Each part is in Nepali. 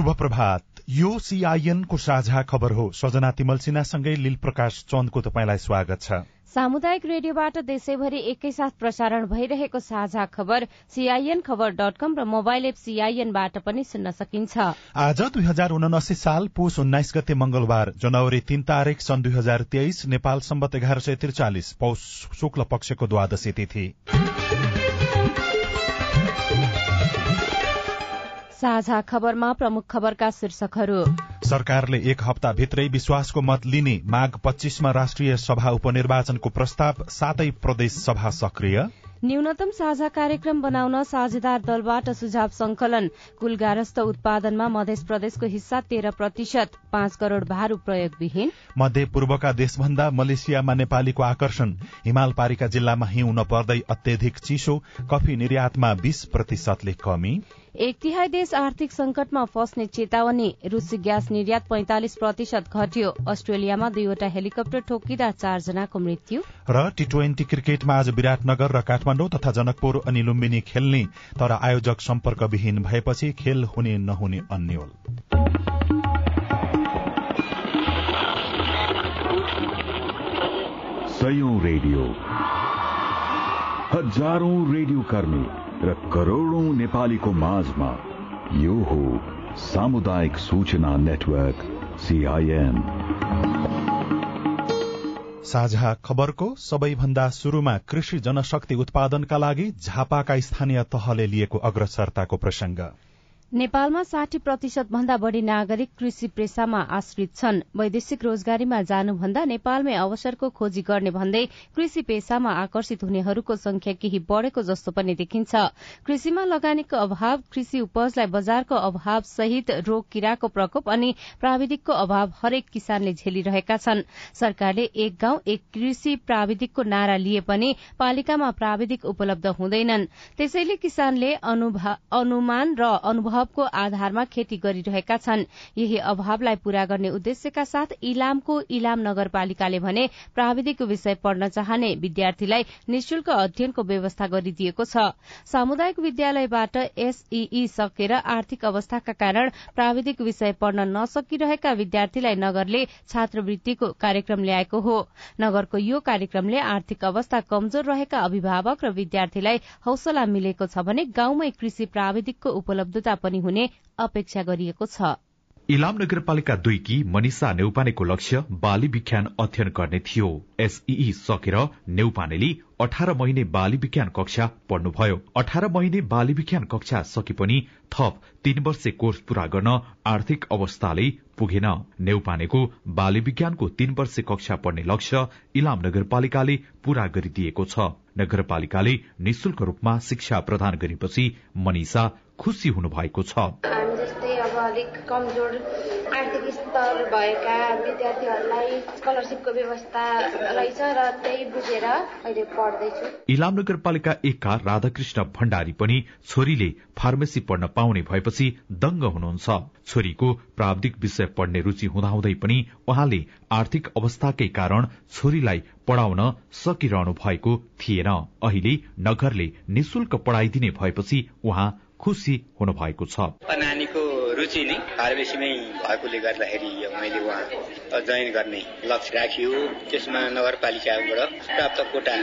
शुभ प्रभात यो सीआईएनको साझा खबर हो। सजना तिमल सिन्हासँगै लील प्रकाश चन्दको तपाईँलाई स्वागत छ। सामुदायिक रेडियोबाट देशैभरि एकैसाथ प्रसारण भइरहेको साझा खबर सीआईएन खबर डट कम र मोबाइल एप सीआईएनबाट पनि सुन्न सकिन्छ। आज दुई हजार उनासी साल पुष उन्नाइस गते मंगलबार जनवरी तीन तारीक सन् दुई हजार तेइस नेपाल सम्बत एघार सय त्रिचालिस पौष शुक्ल पक्षको द्वादशी तिथि। साझा खबरमा प्रमुख खबरका शीर्षकहरू। सरकारले एक हप्ताभित्रै विश्वासको मत लिने माघ पच्चीसमा राष्ट्रिय सभा उपनिर्वाचनको प्रस्ताव सातै प्रदेश सभा सक्रिय। न्यूनतम साझा कार्यक्रम बनाउन साझेदार दलबाट सुझाव संकलन कुल गारस्थ उत्पादनमा मध्य प्रदेशको हिस्सा तेह्र प्रतिशत पाँच करोड़ भारू प्रयोगविहीन। मध्य पूर्वका देशभन्दा मलेसियामा नेपालीको आकर्षण। हिमाल पारिका जिल्लामा हिउँ नपर्दै अत्यधिक चिसो कफी निर्यातमा बीस प्रतिशतले कमी। एक तिहाई देश आर्थिक संकटमा फस्ने चेतावनी रूसी ग्यास निर्यात पैंतालिस प्रतिशत घट्यो। अस्ट्रेलियामा दुईवटा हेलिकप्टर ठोकिँदा चारजनाको मृत्यु। र टी ट्वेन्टी क्रिकेटमा आज विराटनगर र काठमाडौँ तथा जनकपुर अनि लुम्बिनी खेल्ने तर आयोजक सम्पर्कविहीन भएपछि खेल हुने नहुने अन्यल। रेडियो। हजारौं रेडियो कर्मी। र करोड़ौं नेपालीको माझमा यो हो सामुदायिक सूचना नेटवर्क सीआईएन साझा खबरको सबैभन्दा शुरूमा कृषि जनशक्ति उत्पादनका लागि झापाका स्थानीय तहले लिएको अग्रसरताको प्रसंग नेपालमा साठी प्रतिशत भन्दा बढ़ी नागरिक कृषि पेसामा आश्रित छन्। वैदेशिक रोजगारीमा जानुभन्दा नेपालमै अवसरको खोजी गर्ने भन्दै कृषि पेसामा आकर्षित हुनेहरूको संख्या केही बढ़ेको जस्तो पनि देखिन्छ। कृषिमा लगानीको अभाव कृषि उपजलाई बजारको अभाव सहित रोग किराको प्रकोप अनि प्राविधिकको अभाव हरेक किसानले झेलिरहेका छन्। सरकारले एक गाउँ एक कृषि प्राविधिकको नारा लिए पनि पालिकामा प्राविधिक उपलब्ध हुँदैनन्। त्यसैले किसानले अनुमान र अनुभव अभावको आधारमा खेती गरिरहेका छन्। यही अभावलाई पूरा गर्ने उद्देश्यका साथ इलामको इलाम नगरपालिकाले भने प्राविधिक विषय पढ्न चाहने विद्यार्थीलाई निशुल्क अध्ययनको व्यवस्था गरिदिएको छ। सामुदायिक विद्यालयबाट एसईई सकेर आर्थिक अवस्थाका कारण प्राविधिक विषय पढ्न नसकिरहेका विद्यार्थीलाई नगरले छात्रवृत्तिको कार्यक्रम ल्याएको हो। नगरको यो कार्यक्रमले आर्थिक अवस्था कमजोर रहेका अभिभावक र विद्यार्थीलाई हौसला मिलेको छ भने गाउँमै कृषि प्राविधिकको उपलब्धता पनि हुने अपेक्षा गरिएको छ। इलाम नगरपालिका दुईकी मनिषा नेउपानेको लक्ष्य बाली विज्ञान अध्ययन गर्ने थियो। एसईई सकेर नेउपानेले अठार महिने बाली विज्ञान कक्षा पढ्नुभयो। अठार महिने बाली विज्ञान कक्षा सके पनि थप तीन वर्षे कोर्स पूरा गर्न आर्थिक अवस्थाले पुगेन। नेउपानेको बाली विज्ञानको तीन वर्षे कक्षा पढ्ने लक्ष्य इलाम नगरपालिकाले पूरा गरिदिएको छ। नगरपालिकाले निशुल्क रूपमा शिक्षा प्रदान गरेपछि मनिषा खुसी हुनु भएको छ जस्तै अब अलिक कमजोर आर्थिक स्तर भएका विद्यार्थीहरूलाई स्कलरसिपको व्यवस्था रहेछ र त्यही बुझेर अहिले पढ्दैछु। इलाम नगरपालिका एकका राधाकृष्ण भण्डारी पनि छोरीले फार्मेसी पढ्न पाउने भएपछि दंग हुनुहुन्छ। छोरीको प्राविधिक विषय पढ्ने रुचि हुँदाहुँदै पनि उहाँले आर्थिक अवस्थाकै कारण छोरीलाई पढ़ाउन सकिरहनु भएको थिएन। अहिले नगरले निशुल्क पढ़ाइदिने भएपछि उहाँ खुसी हुनु भएको छ। नानीको रुचि नै फार्मेसीमै भएकोले गर्दाखेरि मैले उहाँ जोइन गर्ने लक्ष्य राखियो। त्यसमा नगरपालिकाबाट प्राप्त कोटा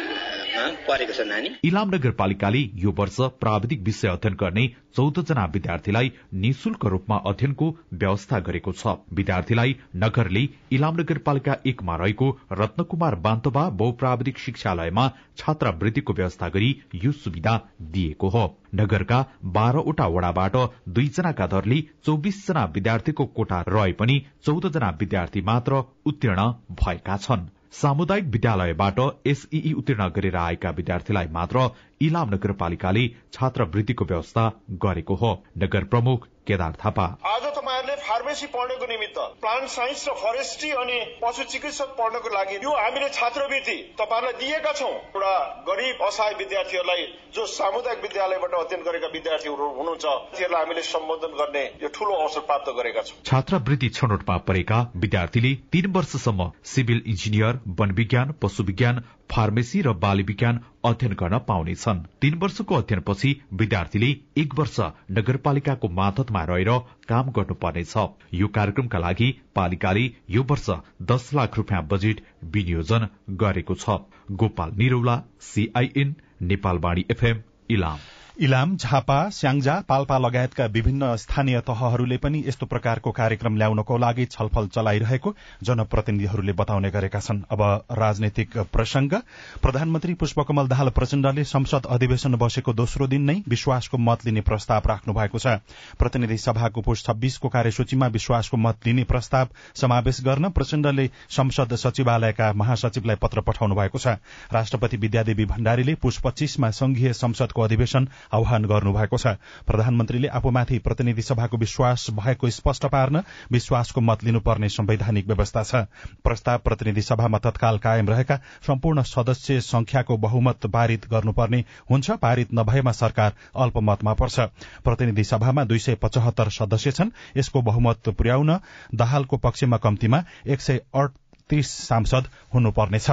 परेको छ नानी। इलाम नगरपालिकाले यो वर्ष प्राविधिक विषय अध्ययन गर्ने चौध जना विद्यार्थीलाई निशुल्क रूपमा अध्ययनको व्यवस्था गरेको छ। विद्यार्थीलाई नगरले इलाम नगरपालिका एकमा रहेको रत्नकुमार बान्तोबा बहुप्राविधिक शिक्षालयमा छात्रवृत्तिको व्यवस्था गरी यो सुविधा दिएको हो। नगरका बाह्रवटा वडाबाट दुईजनाका दरले चौबिसजना विद्यार्थीको कोटा रहे पनि चौधजना विद्यार्थी मात्र उत्तीर्ण भएका छन्। सामुदायिक विद्यालयबाट एसईई उत्तीर्ण गरेर आएका विद्यार्थीलाई मात्र इलाम नगरपालिकाले छात्रवृत्तिको व्यवस्था गरेको हो। नगर प्रमुख केदार थापा। आज तपाईँहरूले फार्मेसी पढ्नको निमित्त प्लान्ट साइन्स र फरेस्ट्री अनि पशु चिकित्सक पढ्नको लागि यो हामीले छात्रवृत्ति तपाईँहरूलाई दिएका छौँ। एउटा गरिब असहाय विद्यार्थीहरूलाई जो सामुदायिक विद्यालयबाट अध्ययन गरेका विद्यार्थीहरू हुनुहुन्छ तीहरूलाई हामीले सम्बोधन गर्ने यो ठूलो अवसर प्राप्त गरेका छौँ। छात्रवृत्ति छनौटमा परेका विद्यार्थीले तीन वर्षसम्म सिभिल इन्जिनियर वन विज्ञान पशु विज्ञान फार्मेसी र बाली विज्ञान अध्ययन गर्न पाउनेछन्। तीन वर्षको अध्ययनपछि विद्यार्थीले एक वर्ष नगरपालिकाको मातहतमा रहेर काम गर्नुपर्नेछ। यो कार्यक्रमका लागि पालिकाले यो वर्ष दस लाख रूपियाँ बजेट विनियोजन गरेको छ। Gopal Niraula CIN Nepalvani FM Ilam. Ilam Jhapa Syangja Palpa लगायतका विभिन्न स्थानीय तहहरूले पनि यस्तो प्रकारको कार्यक्रम ल्याउनको लागि छलफल चलाइरहेको जनप्रतिनिधिहरूले बताउने गरेका छन्। अब राजनैतिक प्रसंग प्रधानमन्त्री पुष्पकमल दाहाल प्रचण्डले संसद अधिवेशन बसेको दोस्रो दिन नै विश्वासको मत लिने प्रस्ताव राख्नु भएको छ। प्रतिनिधि सभाको पुष छब्बीसको कार्यसूचीमा विश्वासको मत लिने प्रस्ताव समावेश गर्न प्रचण्डले संसद सचिवालयका महासचिवलाई पत्र पठाउनु भएको छ। राष्ट्रपति विद्यादेवी भण्डारीले पुष पच्चीसमा संघीय संसदको अधिवेशन आह्वान गर्नुभएको छ। प्रधानमन्त्रीले आफूमाथि प्रतिनिधि सभाको विश्वास भएको स्पष्ट पार्न विश्वासको मत लिनुपर्ने संवैधानिक व्यवस्था छ। प्रस्ताव प्रतिनिधि सभामा तत्काल कायम रहेका सम्पूर्ण सदस्य संख्याको बहुमत पारित गर्नुपर्ने हुन्छ पारित नभएमा सरकार अल्पमतमा पर्छ। प्रतिनिधि सभामा दुई सय पचहत्तर सदस्य छन्। यसको बहुमत पुर्याउन दाहालको पक्षमा कम्तीमा एक सय अडतिस सांसद हुनुपर्नेछ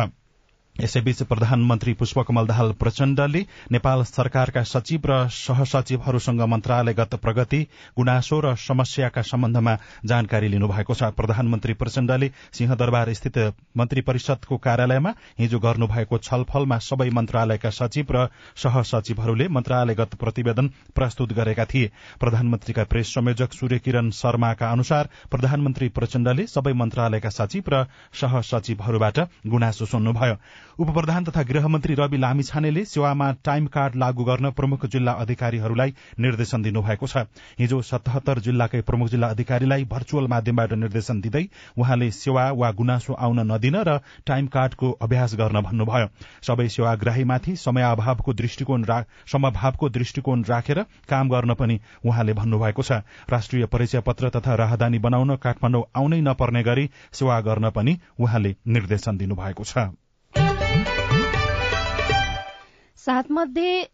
यसैबीच प्रधानमन्त्री पुष्पकमल दाहाल प्रचण्डले नेपाल सरकारका सचिव र सहसचिवहरूसँग मन्त्रालयगत प्रगति गुनासो र समस्याका सम्बन्धमा जानकारी लिनुभएको छ। प्रधानमन्त्री प्रचण्डले सिंहदरबार स्थित मन्त्री परिषदको कार्यालयमा हिजो गर्नुभएको छलफलमा सबै मन्त्रालयका सचिव र सहसचिवहरूले मन्त्रालयगत प्रतिवेदन प्रस्तुत गरेका थिए। प्रधानमन्त्रीका प्रेस संयोजक सूर्य किरण शर्माका अनुसार प्रधानमन्त्री प्रचण्डले सबै मन्त्रालयका सचिव र सहसचिवहरूबाट गुनासो सुन्नुभयो। उप प्रधान तथा गृहमन्त्री रवि लामिछानेले सेवामा टाइम कार्ड लागू गर्न प्रमुख जिल्ला अधिकारीहरूलाई निर्देशन दिनुभएको छ। हिजो सतहत्तर जिल्लाकै प्रमुख जिल्ला अधिकारीलाई भर्चुअल माध्यमबाट निर्देशन दिँदै उहाँले सेवा वा गुनासो आउन नदिन र टाइम कार्डको अभ्यास गर्न भन्नुभयो। सबै सेवाग्राहीमाथि समयाभावको दृष्टिकोण समभावको दृष्टिकोण राखेर काम गर्न पनि उहाँले भन्नुभएको छ। राष्ट्रिय परिचय पत्र तथा राहदानी बनाउन काठमाडौँ आउनै नपर्ने गरी सेवा गर्न पनि उहाँले निर्देशन दिनुभएको छ। सातमध्ये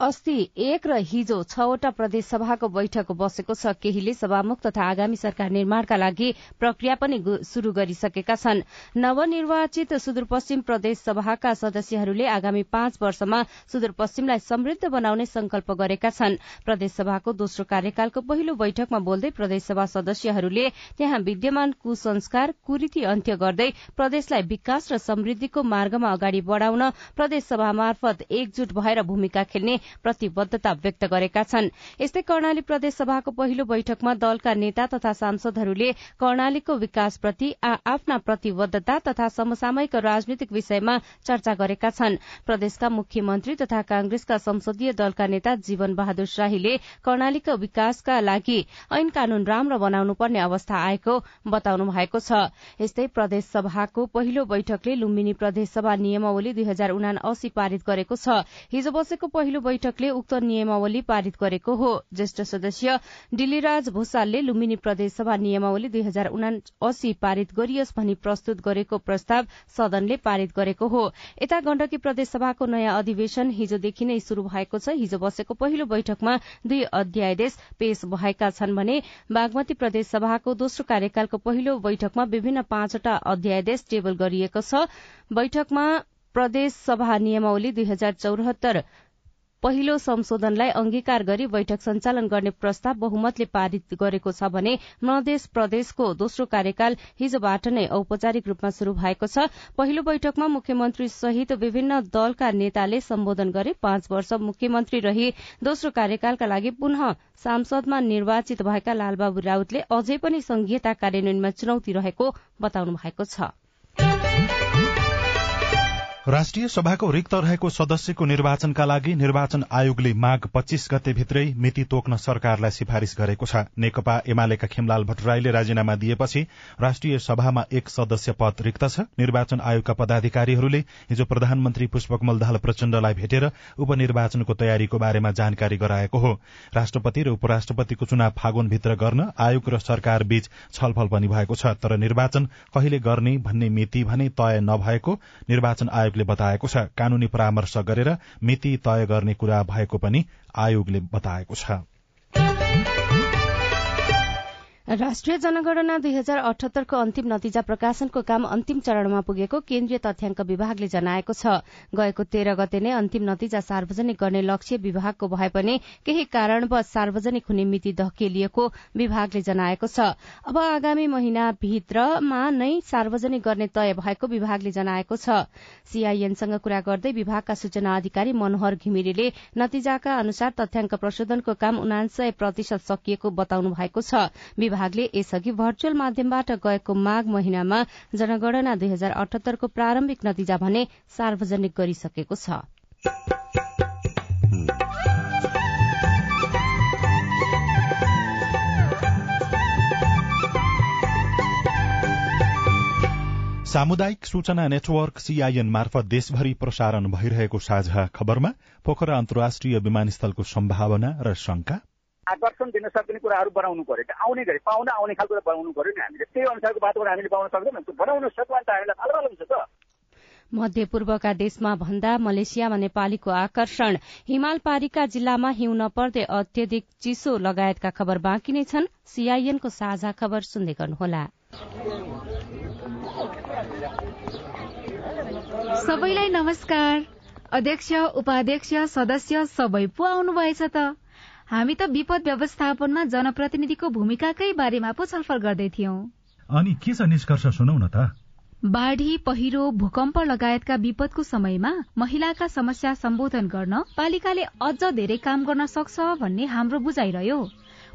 अस्ति एक र हिजो छवटा प्रदेश सभाको बैठक बसेको छ। केहीले सभामुख तथा आगामी सरकार निर्माणका लागि प्रक्रिया पनि शुरू गरिसकेका छन्। नवनिर्वाचित सुदूरपश्चिम प्रदेश सभाका सदस्यहरूले आगामी पाँच वर्षमा सुदूरपश्चिमलाई समृद्ध बनाउने संकल्प गरेका छन्। प्रदेश सभाको दोस्रो कार्यकालको पहिलो बैठकमा बोल्दै प्रदेशसभा सदस्यहरूले त्यहाँ विद्यमान कुसंस्कार कुरीति अन्त्य गर्दै प्रदेशलाई विकास र समृद्धिको मार्गमा अगाडि बढ़ाउन प्रदेशसभा मार्फत एकजुट भएर भूमिका खेल्ने प्रतिबद्धता व्यक्त गरेका छन्। यस्तै कर्णाली प्रदेश सभाको पहिलो बैठकमा दलका नेता तथा सांसदहरूले कर्णालीको विकासप्रति आफ्ना प्रतिबद्धता तथा समसामयिक राजनीतिक विषयमा चर्चा गरेका छन्। प्रदेशका मुख्यमन्त्री तथा कांग्रेसका संसदीय दलका नेता जीवन बहादुर शाहीले कर्णालीको विकासका लागि ऐन कानून राम्रो बनाउनु पर्ने अवस्था आएको बताउनु भएको छ। यस्तै प्रदेश सभाको पहिलो बैठकले लुम्बिनी प्रदेशसभा नियमावली दुई हजार उना पारित गरेको छ। हिजो बसेको पहिलो बैठकले उक्त नियमावली पारित गरेको हो। ज्येष्ठ सदस्य डिलीराज भूषालले लुम्बिनी प्रदेशसभा नियमावली दुई हजार पारित गरियोस् भनी प्रस्तुत गरेको प्रस्ताव सदनले पारित गरेको हो। यता गण्डकी प्रदेशसभाको नयाँ अधिवेशन हिजोदेखि नै शुरू भएको छ। हिजो बसेको पहिलो बैठकमा दुई अध्यादेश पेश भएका छन् भने बागमती प्रदेशसभाको दोस्रो कार्यकालको पहिलो बैठकमा विभिन्न पाँचवटा अध्यादेश टेबल गरिएको छ। बैठकमा प्रदेश सभा नियमावली दुई हजार चौरात्तर पहिलो संशोधनलाई अंगीकार गरी बैठक सञ्चालन गर्ने प्रस्ताव बहुमतले पारित गरेको छ भने मधेस प्रदेशको दोस्रो कार्यकाल हिजोबाट नै औपचारिक रूपमा शुरू भएको छ। पहिलो बैठकमा मुख्यमन्त्री सहित विभिन्न दलका नेताले सम्बोधन गरे पाँच वर्ष मुख्यमन्त्री रही। दोस्रो कार्यकालका लागि पुनः सांसदमा निर्वाचित भएका लालबाबु राउतले अझै पनि संघीयता कार्यान्वयनमा चुनौती रहेको बताउनु भएको छ। राष्ट्रिय सभाको रिक्त रहेको सदस्यको निर्वाचनका लागि निर्वाचन आयोगले माघ पच्चीस गते भित्रै मिति तोक्न सरकारलाई सिफारिश गरेको छ। नेकपा एमालेका खेमलाल भट्टराईले राजीनामा दिएपछि राष्ट्रिय सभामा एक सदस्य पद रिक्त छ। निर्वाचन आयोगका पदाधिकारीहरूले हिजो प्रधानमन्त्री पुष्पकमल दाहाल प्रचण्डलाई भेटेर उपनिर्वाचनको तयारीको बारेमा जानकारी गराएको हो। राष्ट्रपति र उपराष्ट्रपतिको चुनाव फागुनभित्र गर्न आयोग र सरकार बीच छलफल पनि भएको छ। तर निर्वाचन कहिले गर्ने भन्ने मिति भने तय नभएको निर्वाचन आयोग आयोगले बताएको छ। कानूनी परामर्श गरेर मिति तय गर्ने कुरा भएको पनि आयोगले बताएको छ। राष्ट्रिय जनगणना दुई हजार अठहत्तरको अन्तिम नतिजा प्रकाशनको काम अन्तिम चरणमा पुगेको केन्द्रीय तथ्याङ्क विभागले जनाएको छ। गएको तेह्र गते नै अन्तिम नतिजा सार्वजनिक गर्ने लक्ष्य विभागको भए पनि केही कारणवश सार्वजनिक हुने मिति धकेलिएको विभागले जनाएको छ। अब आगामी महिनाभित्रमा नै सार्वजनिक गर्ने तय भएको विभागले जनाएको छ। सीआईएनसँग कुरा गर्दै विभागका सूचना अधिकारी मनोहर घिमिरेले नतिजाका अनुसार तथ्याङ्क प्रशोधनको काम उनासय प्रतिशत सकिएको बताउनु भएको छ विभागले यसअघि भर्चुअल माध्यमबाट गएको माघ महिनामा जनगणना दुई हजार अठहत्तरको प्रारम्भिक नतिजा भने सार्वजनिक गरिसकेको छ। सामुदायिक सूचना नेटवर्क सीआईएन मार्फत देशभरि प्रसारण भइरहेको साझा खबरमा पोखरा अन्तर्राष्ट्रिय विमानस्थलको सम्भावना र शंका आकर्षण दिन सक्ने कुराहरू बनाउनु पर्यो आउने घरि पाहुना आउने खालको बनाउनु पर्यो नि हामीले। त्यही अनुसारको वातावरण हामीले पाउन सक्दैनौँ। बनाउन सक्यो भने त हामीलाई थाहा हुन्छ त। मध्यपूर्वका देशमा भन्दा मलेसियामा नेपालीको आकर्षण। हिमाल पारीका जिल्लामा हिउँ नपर्दै अत्यधिक चिसो लगायतका खबर बाँकी नै छन्। सीआईएनको साझा खबर सुन्दै गर्नुहोला। सबैलाई नमस्कार। अध्यक्ष उपाध्यक्ष सदस्य सबै पो आउनुभएछ त। हामी त विपद व्यवस्थापनमा जनप्रतिनिधिको भूमिकाकै बारेमा पो छलफल गर्दै थियौं। अनि के छ निष्कर्ष सुनौ न त? बाढ़ी पहिरो भूकम्प लगायतका विपदको समयमा महिलाका समस्या सम्बोधन गर्न पालिकाले अझ धेरै काम गर्न सक्छ भन्ने हाम्रो बुझाइरह्यो।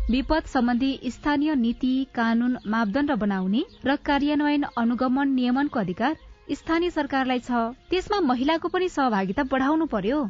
विपद सम्बन्धी स्थानीय नीति कानून मापदण्ड बनाउने र कार्यान्वयन अनुगमन नियमनको अधिकार स्थानीय सरकारलाई छ। त्यसमा महिलाको पनि सहभागिता बढाउनु पर्यो।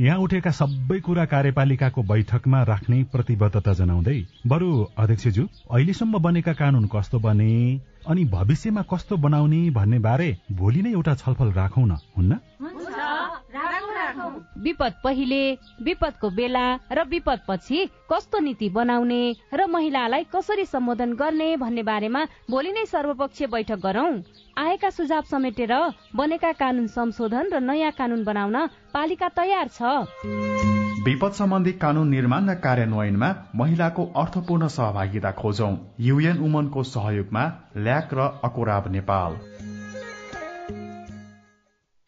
यहाँ उठेका सबै कुरा कार्यपालिकाको बैठकमा राख्ने प्रतिबद्धता जनाउँदै बरु अध्यक्षज्यू अहिलेसम्म बनेका कानून कस्तो बने? अनि भविष्यमा कस्तो बनाउने भन्ने बारे भोलि नै एउटा छलफल राखौँ न हुन्न? विपद पहिले विपदको बेला र विपद पछि कस्तो नीति बनाउने र महिलालाई कसरी सम्बोधन गर्ने भन्ने बारेमा भोलि नै सर्वपक्षीय बैठक गरौं। आएका सुझाव समेटेर बनेका कानून संशोधन र नयाँ कानून बनाउन पालिका तयार छ। विपद सम्बन्धी कानून निर्माण र कार्यान्वयनमा महिलाको अर्थपूर्ण सहभागिता खोजौं। युएन उमनको सहयोगमा ल्याक र अकोराब नेपाल।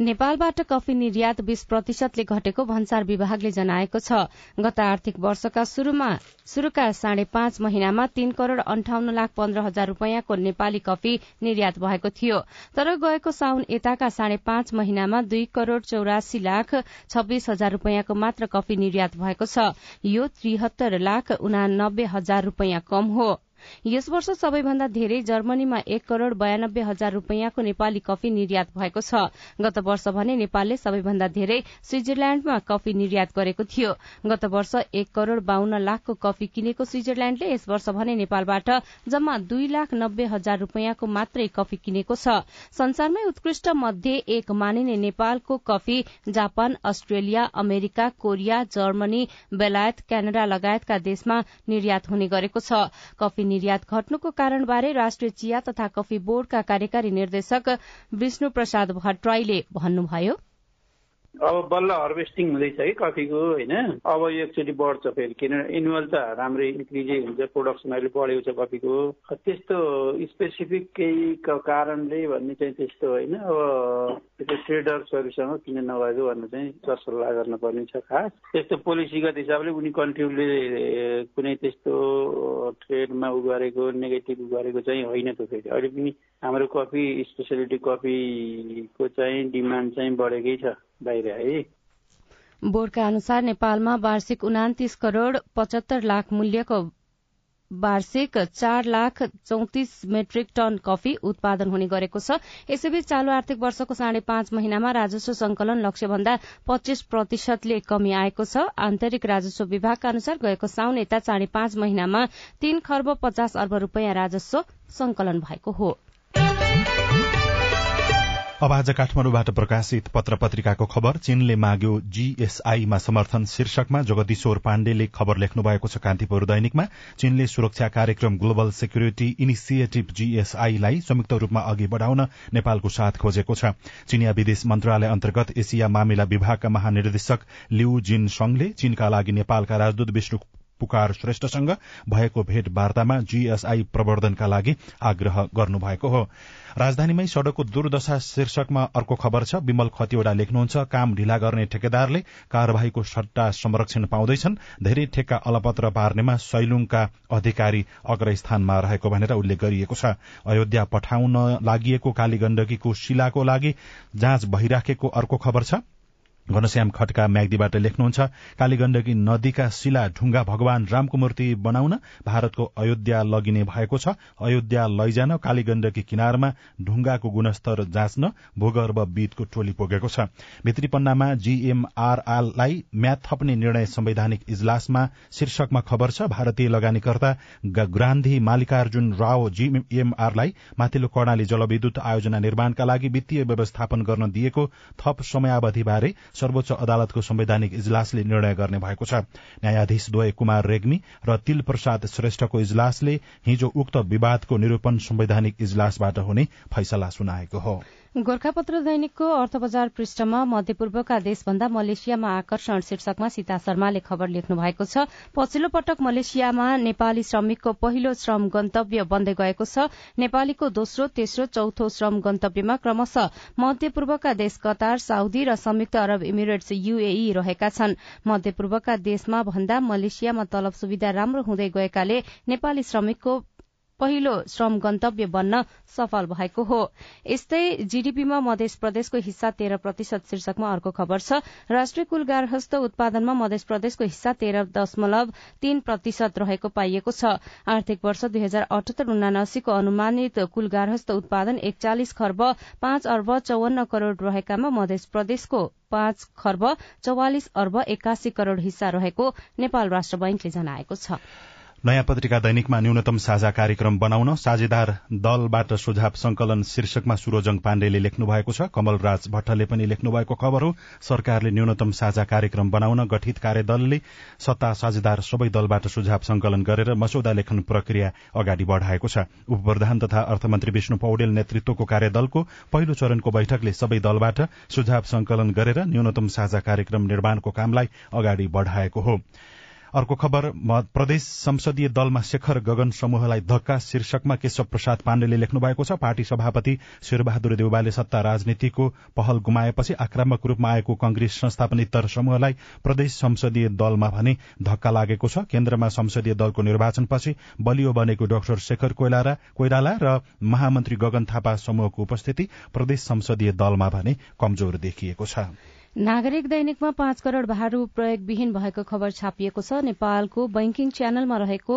नेपालबाट कफी निर्यात बीस प्रतिशतले घटेको भन्सार विभागले जनाएको छ। गत आर्थिक वर्षका शुरूका साढे पाँच महिनामा तीन करोड़ अन्ठाउन्न लाख पन्ध्र हजार रूपियाँको नेपाली कफी निर्यात भएको थियो। तर गएको साउन यताका साढे पाँच महिनामा दुई करोड़ चौरासी लाख छब्बीस हजार रूपियाँको मात्र कफी निर्यात भएको छ। यो त्रिहत्तर लाख उनानब्बे हजार रूपियाँ कम हो। यस वर्ष सबैभन्दा धेरै जर्मनीमा एक करोड़ बयानब्बे हजार रूपियाँको नेपाली कफी निर्यात भएको छ। गत वर्ष भने नेपालले सबैभन्दा धेरै स्विजरल्याण्डमा कफी निर्यात गरेको थियो। गत वर्ष एक करोड़ बाहन्न लाखको कफी किनेको स्विजरल्याण्डले यस वर्ष भने नेपालबाट जम्मा दुई लाख नब्बे हजार रूपियाँको मात्रै कफी किनेको छ। संसारमै उत्कृष्ट मध्ये एक मानिने नेपालको coffee Japan Australia America Korea Germany बेलायत क्यानाडा लगायतका देशमा निर्यात हुने गरेको छ। कफी निर्यात घट्नुको कारणबारे राष्ट्रिय चिया तथा कफी बोर्डका कार्यकारी निर्देशक विष्णु प्रसाद भट्टराईले भन्नुभयो। अब बल्ल हार्भेस्टिङ हुँदैछ कि कफीको होइन? अब एकचोटि बढ्छ फेरि किनभने एनुअल त राम्रै इन्क्रिजै हुन्छ प्रोडक्सन अहिले बढेको छ कफीको। त्यस्तो स्पेसिफिक केही कारणले भन्ने चाहिँ त्यस्तो होइन। अब त्यो ट्रेडर्सहरूसँग किन नभएको भन्ने चाहिँ सरसल्लाह गर्नुपर्ने छ खास। त्यस्तो पोलिसीगत हिसाबले उनी कन्ट्रीले कुनै त्यस्तो ट्रेडमा उ गरेको नेगेटिभ गरेको चाहिँ होइन त फेरि। अहिले पनि हाम्रो कफी स्पेसलिटी कफीको चाहिँ डिमान्ड चाहिँ बढेकै छ बाहिर है। बोर्डका अनुसार नेपालमा वार्षिक उनातिस करोड़ पचहत्तर लाख मूल्यको वार्षिक चार लाख चौतिस मेट्रिक टन कफी उत्पादन हुने गरेको छ। यसैबीच चालू आर्थिक वर्षको साढे पाँच महिनामा राजस्व संकलन लक्ष्य भन्दा पच्चीस प्रतिशतले कमी आएको छ। आन्तरिक राजस्व विभागका अनुसार गएको साउन यता साढे पाँच महिनामा तीन खर्ब पचास अर्ब रूपियाँ राजस्व संकलन भएको हो। अब आज काठमाडौँबाट प्रकाशित पत्र पत्रिकाको खबर। चीनले माग्यो जीएसआईमा समर्थन शीर्षकमा जगदीश्वर पाण्डेले खबर लेख्नु भएको छ कान्तिपुर दैनिकमा। चीनले सुरक्षा कार्यक्रम ग्लोबल सेक्युरिटी इनिसिएटिभ जीएसआईलाई संयुक्त रूपमा अघि बढ़ाउन नेपालको साथ खोजेको छ। चीनिया विदेश मन्त्रालय अन्तर्गत एसिया मामिला विभागका महानिर्देशक लिउ जिन संघले चीनका लागि नेपालका राजदूत विष्णु पुकार श्रेष्ठसँग भएको भेटवार्तामा जीएसआई प्रवर्धनका लागि आग्रह गर्नुभएको हो। राजधानीमै सड़कको दुर्दशा शीर्षकमा अर्को खबर छ। विमल खतिवड़ा लेख्नुहुन्छ काम ढिला गर्ने ठेकेदारले कार्यवाहीको सट्टा संरक्षण पाउँदैछन्। धेरै ठेक्का अलपत्र पार्नेमा सैलुङका अधिकारी अग्रस्थानमा रहेको भनेर उल्लेख गरिएको छ। अयोध्या पठाउन लागि कालीगण्डकीको शिलाको लागि जाँच भइराखेको अर्को खबर छ। घनश्याम खटका म्याग्दीबाट लेख्नुहुन्छ कालीगण्डकी नदीका शिला ढुङ्गा भगवान रामको मूर्ति बनाउन भारतको अयोध्या लगिने भएको छ। अयोध्या लैजान कालीगण्डकी किनारमा ढुङ्गाको गुणस्तर जाँच्न भूगर्भविदको टोली पुगेको छ। भित्री पन्नामा जीएमआरआरलाई म्याथ थप्ने निर्णय संवैधानिक इजलासमा शीर्षकमा खबर छ। भारतीय लगानीकर्ता ग्रान्धी मालिकार्जुन राव जीएमआरलाई माथिल्लो कर्णाली जलविद्युत आयोजना निर्माणका लागि वित्तीय व्यवस्थापन गर्न दिएको थप समयावधिबारे सर्वोच्च अदालतको संवैधानिक इजलासले निर्णय गर्ने भएको छ। न्यायाधीश द्वय कुमार रेग्मी र तिल प्रसाद श्रेष्ठको इजलासले हिजो उक्त विवादको निरूपण संवैधानिक इजलासबाट हुने फैसला सुनाएको हो। गोर्खापत्र दैनिकको अर्थ बजार पृष्ठमा मध्यपूर्वका देशभन्दा मलेसियामा आकर्षण शीर्षकमा सीता शर्माले खबर लेख्नु भएको छ पछिल्लो पटक मलेसियामा नेपाली श्रमिकको पहिलो श्रम गन्तव्य बन्दै गएको छ। नेपालीको दोस्रो तेस्रो चौथो श्रम गन्तव्यमा क्रमशः मध्यपूर्वका देश कतार साउदी र संयुक्त अरब इमिरेट्स यूएई रहेका छन्। मध्यपूर्वका देशमा भन्दा मलेसियामा तलब सुविधा राम्रो हुँदै गएकाले नेपाली श्रमिकको पहिलो श्रम गन्तव्य बन्न सफल भएको हो। यस्तै जीडीपीमा मध्य प्रदेशको हिस्सा तेह्र प्रतिशत शीर्षकमा अर्को खबर छ राष्ट्रिय कुल गार्हस्थ उत्पादनमा मध्य प्रदेशको हिस्सा तेह्र दशमलव तीन प्रतिशत रहेको पाइएको छ। आर्थिक वर्ष दुई हजार अठहत्तर उनासीको अनुमानित कुल गार्हस्थ उत्पादन एकचालिस खर्ब पाँच अर्ब चौवन्न करोड़ रहेकामा मध्य प्रदेशको पाँच खर्ब चौवालिस अर्ब एक्कासी करोड़ हिस्सा रहेको नेपाल राष्ट्र बैंकले जनाएको छ। नयाँ पत्रिका दैनिकमा न्यूनतम साझा कार्यक्रम बनाउन साझेदार दलबाट सुझाव संकलन शीर्षकमा सुरोजङ पाण्डेले लेख्नु भएको छ। कमलराज भट्टले पनि लेख्नु भएको खबर हो सरकारले न्यूनतम साझा कार्यक्रम बनाउन गठित कार्यदलले सत्ता साझेदार सबै दलबाट सुझाव संकलन गरेर मसौदा लेखन प्रक्रिया अगाडि बढ़ाएको छ। उपप्रधान तथा अर्थमन्त्री विष्णु पौडेल नेतृत्वको कार्यदलको पहिलो चरणको बैठकले सबै दलबाट सुझाव संकलन गरेर न्यूनतम साझा कार्यक्रम निर्माणको कामलाई अगाडि बढ़ाएको हो। अर्को खबर प्रदेश संसदीय दलमा शेखर गगन समूहलाई धक्का शीर्षकमा केशव प्रसाद पाण्डेले लेख्नु भएको छ। पार्टी सभापति शेरबहादुर देउबाले सत्ता राजनीतिको पहल गुमाएपछि आक्रामक रूपमा आएको कंग्रेस संस्थापनित्तर समूहलाई प्रदेश संसदीय दलमा भने धक्का लागेको छ। केन्द्रमा संसदीय दलको निर्वाचनपछि बलियो बनेको डाक्टर शेखर कोइराला र महामन्त्री गगन थापा समूहको उपस्थिति प्रदेश संसदीय दलमा भने कमजोर देखिएको छ। नागरिक दैनिकमा पाँच करोड़ भारू प्रयोगविहीन भएको खबर छापिएको छ। नेपालको बैंकिङ च्यानलमा रहेको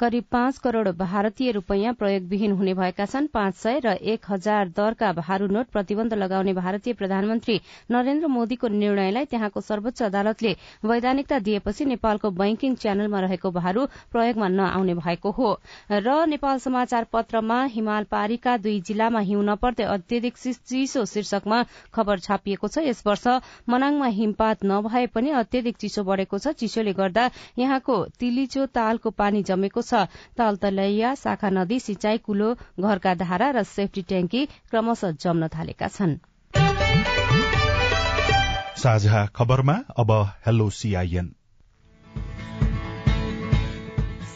करिब पाँच करोड़ भारतीय रूपियाँ प्रयोगविहीन हुने भएका छन्। पाँच सय र एक हजार दरका भारू नोट प्रतिबन्ध लगाउने भारतीय प्रधानमन्त्री नरेन्द्र मोदीको निर्णयलाई त्यहाँको सर्वोच्च अदालतले वैधानिकता दिएपछि नेपालको बैंकिङ च्यानलमा रहेको भारू प्रयोगमा नआउने भएको हो। र नेपाल समाचार पत्रमा हिमाल पारीका दुई जिल्लामा हिउँ नपर्दै अत्यधिक चिसो शीर्षकमा खबर छापिएको छ। यस वर्ष मनाङमा हिमपात नभए पनि अत्यधिक चिसो बढ़ेको छ। चिसोले गर्दा यहाँको तिलिचो तालको पानी जमेको छ। ताल तलैया शाखा नदी सिंचाई कुलो घरका धारा र सेफ्टी ट्याङ्की क्रमशः जम्न थालेका छन्। साझा खबरमा अब हेलो सीआईएन।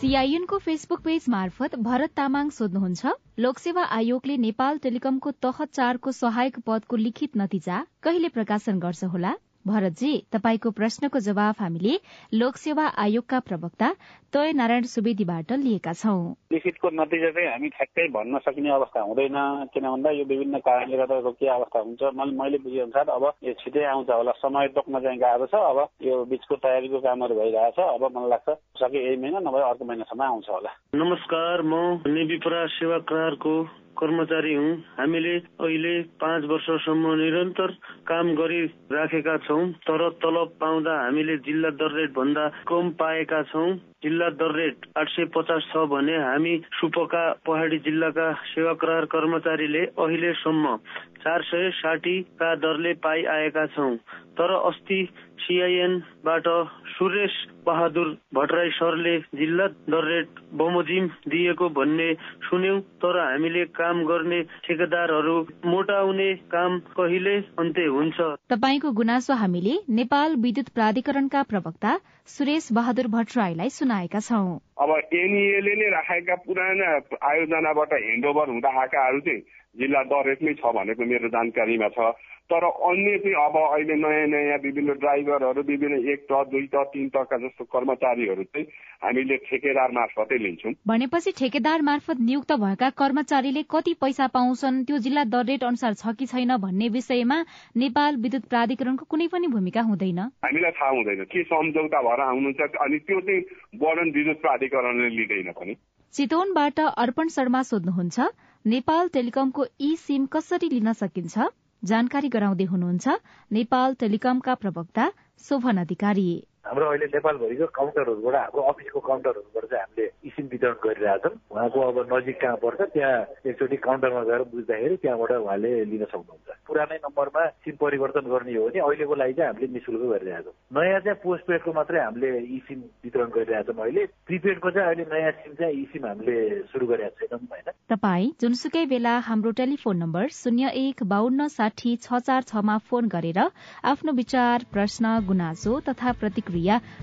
सीआईएनको फेसबुक पेज मार्फत भरत तामाङ सोध्नुहुन्छ लोकसेवा आयोगले नेपाल टेलिकमको तह चारको सहायक पदको लिखित नतिजा कहिले प्रकाशन गर्छ होला? भरतजी तपाईँको प्रश्नको जवाब हामीले लोकसेवा आयोगका प्रवक्ता तय नारायण सुवेदीबाट लिएका छौं। लिखितको नतिजा चाहिँ हामी ठ्याक्कै भन्न सकिने अवस्था हुँदैन किन भन्दा यो विभिन्न कारणले गर्दा के अवस्था हुन्छ। मैले बुझे अनुसार अब यो छिटै आउँछ होला समय तोक्न चाहिँ गएको छ अब यो बिचको तयारीको कामहरू भइरहेछ अब मलाई लाग्छ सके यही महिना नभए अर्को महिनासम्म आउँछ होला। नमस्कार म नेविपरा सेवा करारको कर्मचारी हुँ। हामीले अहिले पाँच वर्षसम्म निरन्तर काम गरिराखेका छौँ तर तलब पाउँदा हामीले जिल्ला दर रेट भन्दा कम पाएका छौँ। जिल्ला दर रेट आठ सय पचास छ भने हामी सुपका पहाडी जिल्लाका सेवा करार कर्मचारीले अहिलेसम्म चार सय साठीका दरले पाइआएका छौँ। तर अस्ति सिआइएनबाट सुरेश बहादुर भट्टराई सरले जिल्ला दर रेट बमोजिम दिएको भन्ने सुन्यौं तर हामीले काम गर्ने ठेकेदारहरू मोटाउने काम कहिले अन्त्य हुन्छ? तपाईँको गुनासो हामीले नेपाल विद्युत प्राधिकरणका प्रवक्ता सुरेश बहादुर भट्टराईलाई सुनाएका छौं। अब एनइएले नै राखेका पुराना आयोजनाबाट ह्यान्डओभर हुँदा आएकाहरू चाहिँ जिल्ला दर रेटमै छ भनेको मेरो जानकारीमा छ। तर अन्य चाहिँ अब अहिले नयाँ नयाँ विभिन्न ड्राइभरहरू विभिन्न एक त दुई त तिन तका जस्तो कर्मचारीहरू चाहिँ हामीले ठेकेदार मार्फतै लिन्छौँ। भनेपछि ठेकेदार मार्फत नियुक्त भएका कर्मचारीले कति पैसा पाउँछन् त्यो जिल्ला दर रेट अनुसार छ कि छैन भन्ने विषयमा नेपाल विद्युत प्राधिकरणको कुनै पनि भूमिका हुँदैन। हामीलाई थाहा हुँदैन के सम्झौता भएर आउनुहुन्छ अनि त्यो चाहिँ वर्णन विद्युत प्राधिकरणले लिँदैन पनि। चितवनबाट अर्पण शर्मा सोध्नुहुन्छ नेपाल टेलिकमको ई सिम कसरी लिन सकिन्छ? जानकारी गराउँदै हुनुहुन्छ नेपाल टेलिकमका प्रवक्ता शोभन अधिकारी। हाम्रो अहिले नेपालभरिको काउन्टरहरूबाट हाम्रो अफिसको काउन्टरहरूबाट चाहिँ हामीले इसिम वितरण गरिरहेछौँ। उहाँको अब नजिक कहाँ पर्छ त्यहाँ एकचोटि काउन्टरमा गएर बुझ्दाखेरि त्यहाँबाट उहाँले लिन सक्नुहुन्छ। पुरानै नम्बरमा सिम परिवर्तन गर्ने हो भने अहिलेको लागि चाहिँ हामीले निशुल्क गरिरहेछौँ। नयाँ चाहिँ पोस्ट पेडको मात्रै हामीले ई वितरण गरिरहेछौँ अहिले। प्रिपेडको चाहिँ अहिले नयाँ सिम चाहिँ ई हामीले सुरु गरेका छैनौँ होइन। तपाईँ जुनसुकै बेला हाम्रो टेलिफोन नम्बर शून्य एक बान्न साठी छ चार छमा फोन गरेर आफ्नो विचार प्रश्न गुनासो तथा प्रतिक्रिया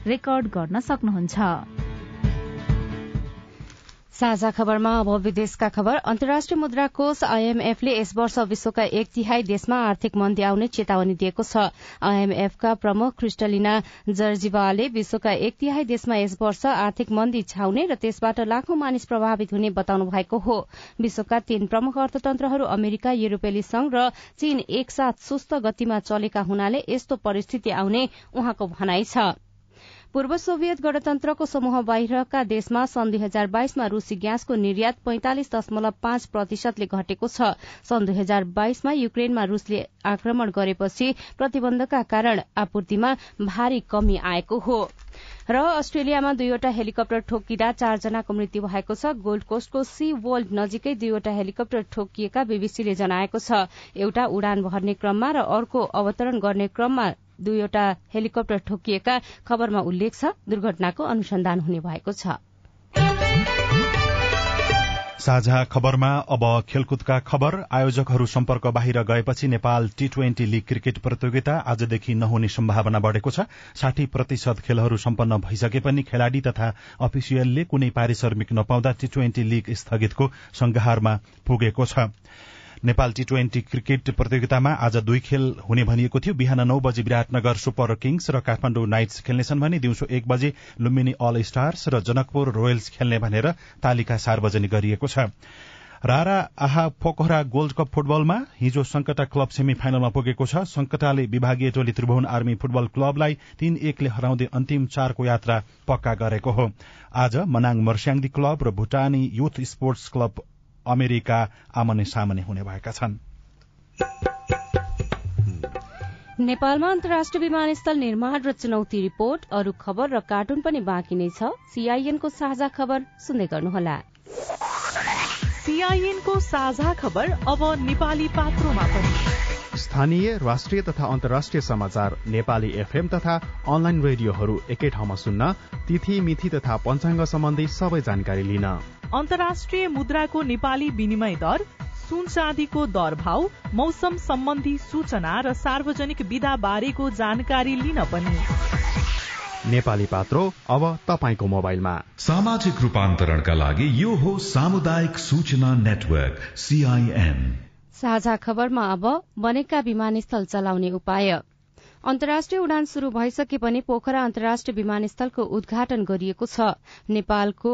रेकर्ड गर्न सक्नुहुन्छ। साझा खबरमा अब विदेशका खबर। अन्तर्राष्ट्रिय मुद्रा कोष आईएमएफले यस वर्ष विश्वका एक तिहाई देशमा आर्थिक मन्दी आउने चेतावनी दिएको छ। आईएमएफका प्रमुख क्रिस्टलिना जर्जिवाले विश्वका एक तिहाई देशमा यस वर्ष आर्थिक मन्दी छाउने र त्यसबाट लाखौं मानिस प्रभावित हुने बताउनु भएको हो। विश्वका तीन प्रमुख अर्थतन्त्रहरू अमेरिका युरोपेली संघ र चीन एकसाथ सुस्त गतिमा चलेका हुनाले यस्तो परिस्थिति आउने उहाँको भनाइ छ। पूर्व सोभियत गणतन्त्रको समूह बाहिरका देशमा सन् दुई हजार बाइसमा रूसी ग्यासको निर्यात पैंतालिस दशमलव पाँच प्रतिशतले घटेको छ। सन् दुई हजार बाइसमा युक्रेनमा रूसले आक्रमण गरेपछि प्रतिबन्धका कारण आपूर्तिमा भारी कमी आएको हो। र अस्ट्रेलियामा दुईवटा हेलिकप्टर ठोकिँदा चारजनाको मृत्यु भएको छ। गोल्ड कोस्टको सी वर्ल्ड नजिकै दुईवटा हेलिकप्टर ठोकिएका बीबीसीले जनाएको छ। एउटा उडान भर्ने क्रममा र अर्को अवतरण गर्ने क्रममा दुईवटा हेलिकप्टर ठोकिएका खबरमा उल्लेख छ दुर्घटनाको अनुसन्धान हुने भएको छ। साझा खबरमा अब खेलकुदका खबर। आयोजकहरू सम्पर्क बाहिर गएपछि Nepal T twenty league cricket प्रतियोगिता आजदेखि नहुने सम्भावना बढ़ेको छ। साठी प्रतिशत खेलहरू सम्पन्न भइसके पनि खेलाड़ी तथा अफिसियलले कुनै पारिश्रमिक नपाउँदा टी ट्वेन्टी लीग स्थगितको संघारमा पुगेको छ। नेपाल टी ट्वेन्टी क्रिकेट प्रतियोगितामा आज दुई खेल हुने भनिएको थियो। बिहान नौ बजे विराटनगर सुपर किङ्स र काठमाडौँ नाइट्स खेल्नेछन् भने दिउँसो एक बजे लुम्बिनी अल स्टार्स र जनकपुर रोयल्स खेल्ने भनेर तालिका सार्वजनिक गरिएको छ। रारा आहा पोखरा गोल्ड कप फुटबलमा हिजो संकटा क्लब सेमी फाइनलमा पुगेको छ। संकटाले विभागीय टोली त्रिभुवन आर्मी फुटबल क्लबलाई तीन एकले हराउँदै अन्तिम चारको यात्रा पक्का गरेको हो। आज मनाङ मर्स्याङदी क्लब र भूटानी युथ स्पोर्ट्स क्लब अमेरिका आमने सामने हुने भएका छन्। नेपालमा अन्तर्राष्ट्रिय विमानस्थल निर्माण र चुनौती रिपोर्ट अरू खबर र कार्टुन पनि बाँकी नै छ। सीआईएनको साझा खबर सुन्दै गर्नुहोला। सीआईएनको साझा खबर अब नेपाली पात्रोमा पनि। स्थानीय राष्ट्रिय तथा अन्तर्राष्ट्रिय समाचार नेपाली एफएम तथा अनलाइन रेडियोहरू एकै ठाउँमा सुन्न तिथि मिथि तथा पञ्चाङ्ग सम्बन्धी सबै जानकारी लिन। अन्तर्राष्ट्रिय मुद्राको नेपाली विनिमय दर सुन चाँदीको दर भाव मौसम सम्बन्धी सूचना र सार्वजनिक विधा बारेको जानकारी लिन पनि। नेपाली पात्रो अब तपाईँको मोबाइलमा। सामाजिक रूपान्तरणका लागि यो हो सामुदायिक सूचना नेटवर्क सीआईएन साझा खबरमा अब बनेका विमानस्थल चलाउने उपाय। अन्तर्राष्ट्रिय उडान शुरू भइसके पनि पोखरा अन्तर्राष्ट्रिय विमानस्थलको उद्घाटन गरिएको छ। नेपालको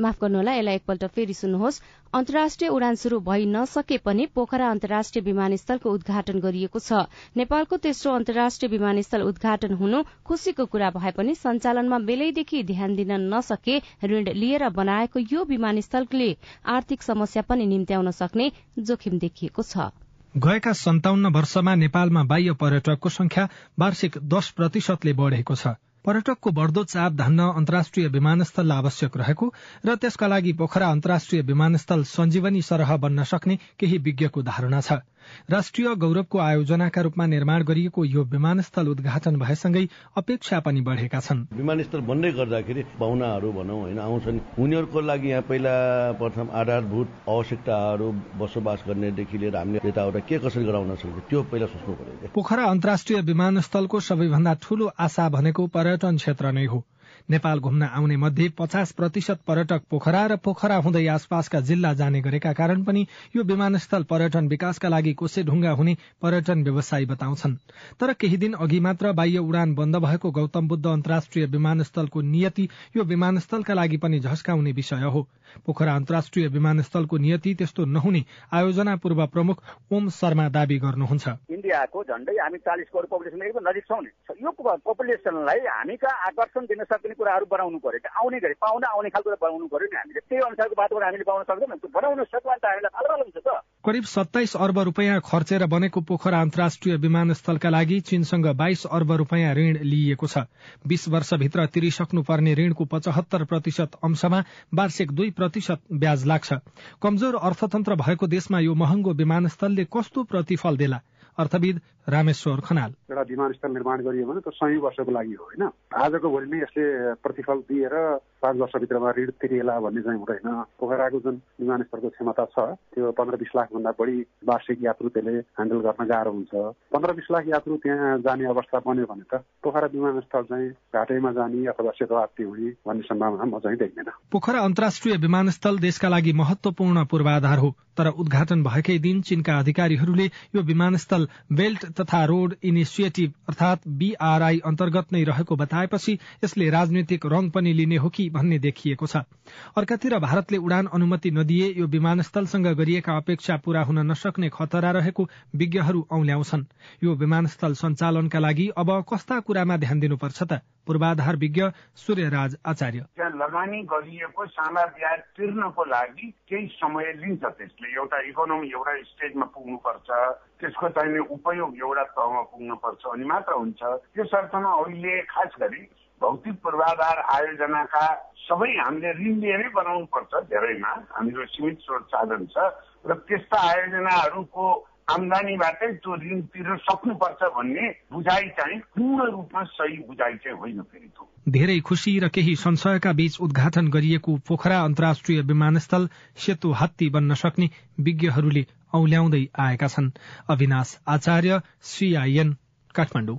माफ गर्नुहोला यसलाई एकपल्ट फेरि सुन्नुहोस्। अन्तर्राष्ट्रिय उडान शुरू भइ नसके पनि पोखरा अन्तर्राष्ट्रिय विमानस्थलको उद्घाटन गरिएको छ। नेपालको तेस्रो अन्तर्राष्ट्रिय विमानस्थल उद्घाटन हुनु खुशीको कुरा भए पनि सञ्चालनमा बेलैदेखि ध्यान दिन नसके ऋण लिएर बनाएको यो विमानस्थलले आर्थिक समस्या पनि निम्त्याउन सक्ने जोखिम देखिएको छ। गएका सन्ताउन्न वर्षमा नेपालमा बाह्य पर्यटकको संख्या वार्षिक दश प्रतिशतले बढ़ेको छ। पर्यटकको बढ़दो चाप धान्न अन्तर्राष्ट्रिय विमानस्थल आवश्यक रहेको र त्यसका लागि पोखरा अन्तर्राष्ट्रिय विमानस्थल सञ्जीवनी सरह बन्न सक्ने केही विज्ञको धारणा छ। राष्ट्रिय गौरवको आयोजनाका रूपमा निर्माण गरिएको यो विमानस्थल उद्घाटन भएसँगै अपेक्षा पनि बढ़ेका छन्। विमानस्थल बन्दै गर्दाखेरि पाहुनाहरू भनौँ होइन आउँछन्। उनीहरूको लागि यहाँ पहिला प्रथम आधारभूत आवश्यकताहरू बसोबास गर्नेदेखि लिएर हामीले यताउता के कसरी गराउन सक्छ त्यो पहिला सोच्नु पर्यो पोखरा अन्तर्राष्ट्रिय विमानस्थलको सबैभन्दा ठूलो आशा भनेको पर्यटन क्षेत्र नै हो। नेपाल घुम्न आउने मध्ये पचास प्रतिशत पर्यटक पोखरा र पोखरा हुँदै आसपासका जिल्ला जाने गरेका कारण पनि यो विमानस्थल पर्यटन विकासका लागि कोसेढुङ्गा हुने पर्यटन व्यवसायी बताउँछन्। तर केही दिन अघि मात्र बाह्य उडान बन्द भएको गौतम बुद्ध अन्तर्राष्ट्रिय विमानस्थलको नियति यो विमानस्थलका लागि पनि झस्काउने विषय हो। पोखरा अन्तर्राष्ट्रिय विमानस्थलको नियति त्यस्तो नहुने आयोजना पूर्व प्रमुख ओम शर्मा दावी गर्नुहुन्छ। इन्डियाको झण्डै हामी चालिस करोड पपुलेसन एकदम नजिक छौँ यो पपुलेसनलाई हामी कहाँ आकर्षण दिन सक्ने कुराहरू बनाउनु पर्यो आउने गरी पाहुना आउने खालको बनाउनु पर्यो नि हामीले। त्यही अनुसारको वातावरण हामीले बनाउन सक्दैनौँ। बनाउन सक्यो त हामीलाई थाहा हुन्छ त करिब सत्ताइस अर्ब रूपियाँ खर्चेर बनेको पोखरा अन्तर्राष्ट्रिय विमानस्थलका लागि चीनसँग बाइस अर्ब रूपियाँ ऋण लिइएको छ। बीस वर्षभित्र तिरिसक्नु पर्ने ऋणको पचहत्तर प्रतिशत अंशमा वार्षिक दुई प्रतिशत ब्याज लाग्छ। कमजोर अर्थतन्त्र भएको देशमा यो महँगो विमानस्थलले कस्तो प्रतिफल देला? अर्थविद रामेश्वर खनाल। एउटा विमानस्थल निर्माण गरियो भने त सय वर्षको लागि हो होइन? आजको भोलि नै यसले प्रतिफल दिएर पाँच वर्षभित्रमा ऋण तिरिएला भन्ने चाहिँ हुँदैन। पोखराको जुन विमानस्थलको क्षमता छ त्यो पन्ध्र बिस लाख भन्दा बढी वार्षिक यात्रु त्यसले ह्यान्डल गर्न गाह्रो हुन्छ। पन्ध्र बिस लाख यात्रु त्यहाँ जाने अवस्था बन्यो भने त पोखरा विमानस्थल चाहिँ घाटैमा जाने अथवा सेतुवाप्ती हुने भन्ने सम्भावना म चाहिँ देख्दैन। पोखरा अन्तर्राष्ट्रिय विमानस्थल देशका लागि महत्वपूर्ण पूर्वाधार हो। तर उद्घाटन भएकै दिन चीनका अधिकारीहरूले यो विमानस्थल बेल्ट तथा रोड इनिसिएटिभ अर्थात बीआरआई अन्तर्गत नै रहेको बताएपछि यसले राजनैतिक रंग पनि लिने हो कि भन्ने देखिएको छ। अर्कातिर भारतले उडान अनुमति नदिए यो विमानस्थलसँग गरिएका अपेक्षा पूरा हुन नसक्ने खतरा रहेको विज्ञहरू औल्याउँछन्। यो विमानस्थल सञ्चालनका लागि अब कस्ता कुरामा ध्यान दिनुपर्छ त? पूर्वाधार विज्ञ सूर्यराज आचार्य। त्यहाँ लगानी गरिएको साना ब्याज तिर्नको लागि केही समय लिन्छ त्यसले। एउटा इकोनोमी एउटा स्टेजमा पुग्नुपर्छ त्यसको चाहिने उपयोग एउटा तहमा पुग्नुपर्छ अनि मात्र हुन्छ। त्यस अर्थमा अहिले खास गरी भौतिक पूर्वाधार आयोजनाका सबै हामीले ऋण लिएरै बनाउनु पर्छ धेरैमा। हाम्रो सीमित स्रोत साधन छ र त्यस्ता आयोजनाहरूको आमदानीबाटै त्यो ऋण तिर्न सक्नुपर्छ भन्ने बुझाइ चाहिँ पूर्ण रूपमा सही बुझाइ चाहिँ होइन फेरि धेरै खुशी र केही संशयका बीच उद्घाटन गरिएको पोखरा अन्तर्राष्ट्रिय विमानस्थल सेतु हात्ती बन्न सक्ने विज्ञहरूले औल्याउँदै आएका छन्। अविनाश आचार्य सीआईएन काठमाडौँ।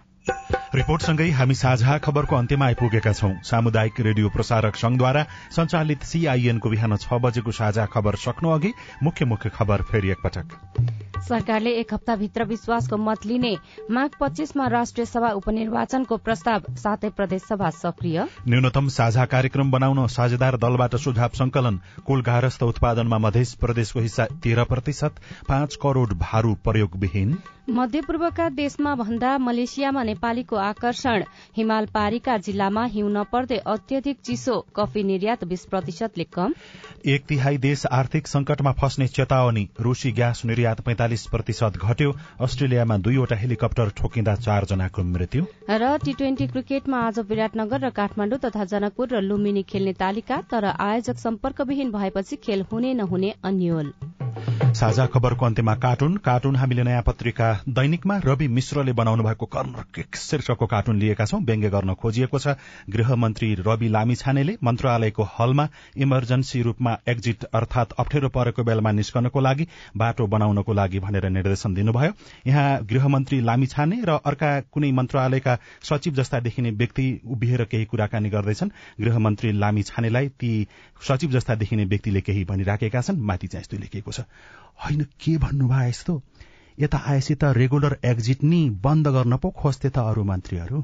रिपोर्टसँगै हामी साझा खबरको अन्त्यमा आइपुगेका छौं। सामुदायिक रेडियो प्रसारक संघद्वारा संचालित सीआईएनको बिहान छ बजेको साझा खबर सक्नु अघि मुख्य मुख्य खबर फेरि एकपटक। सरकारले एक हप्ताभित्र विश्वासको मत लिने माघ पच्चीसमा राष्ट्रिय सभा उपनिर्वाचनको प्रस्ताव सातै प्रदेश सभा सक्रिय। न्यूनतम साझा कार्यक्रम बनाउन साझेदार दलबाट सुझाव संकलन कुल गारस्थ उत्पादनमा मध्य प्रदेशको हिस्सा तेह्र प्रतिशत पाँच करोड़ भारू प्रयोगविहीन। मध्यपूर्वका देशमा भन्दा मलेसियामा नेपालीको आकर्षण हिमाल पारीका जिल्लामा हिउँ नपर्दै अत्यधिक चिसो कफी निर्यात बीस प्रतिशतले कम। एक तिहाई देश आर्थिक संकटमा फस्ने चेतावनी रूसी ग्यास निर्यात पैंतालिस प्रतिशत घट्यो। अस्ट्रेलियामा दुईवटा हेलिकप्टर ठोकिँदा चारजनाको मृत्यु। र टी ट्वेन्टी क्रिकेटमा आज विराटनगर र काठमाडौँ तथा जनकपुर र लुम्बिनी खेल्ने तालिका तर आयोजक सम्पर्कविहीन भएपछि खेल हुने नहुने अन्यल। साझा खबरको अन्त्यमा कार्टुन। कार्टुन हामीले नयाँ पत्रिका दैनिकमा रवि मिश्रले बनाउनु भएको कर्नर किक शीर्षकको कार्टुन लिएका छौं। व्यङ्ग्य गर्न खोजिएको छ। गृहमन्त्री रवि लामिछानेले मन्त्रालयको हलमा इमर्जेन्सी रूपमा एक्जिट अर्थात अप्ठ्यारो परेको बेलामा निस्कनको लागि बाटो बनाउनको लागि भनेर निर्देशन दिनुभयो। यहाँ गृहमन्त्री लामिछाने र अर्का कुनै मन्त्रालयका सचिव जस्ता देखिने व्यक्ति उभिएर केही कुराकानी गर्दैछन्। गृहमन्त्री लामिछानेलाई ती सचिव जस्ता देखिने व्यक्तिले केही भनिराखेका छन्। माथि चाहिँ यस्तो लेखिएको छ। होइन के भन्नुभयो यस्तो? यता आएपछि त रेगुलर एक्जिट नि बन्द गर्न पो खोज्थे त अरू मन्त्रीहरू।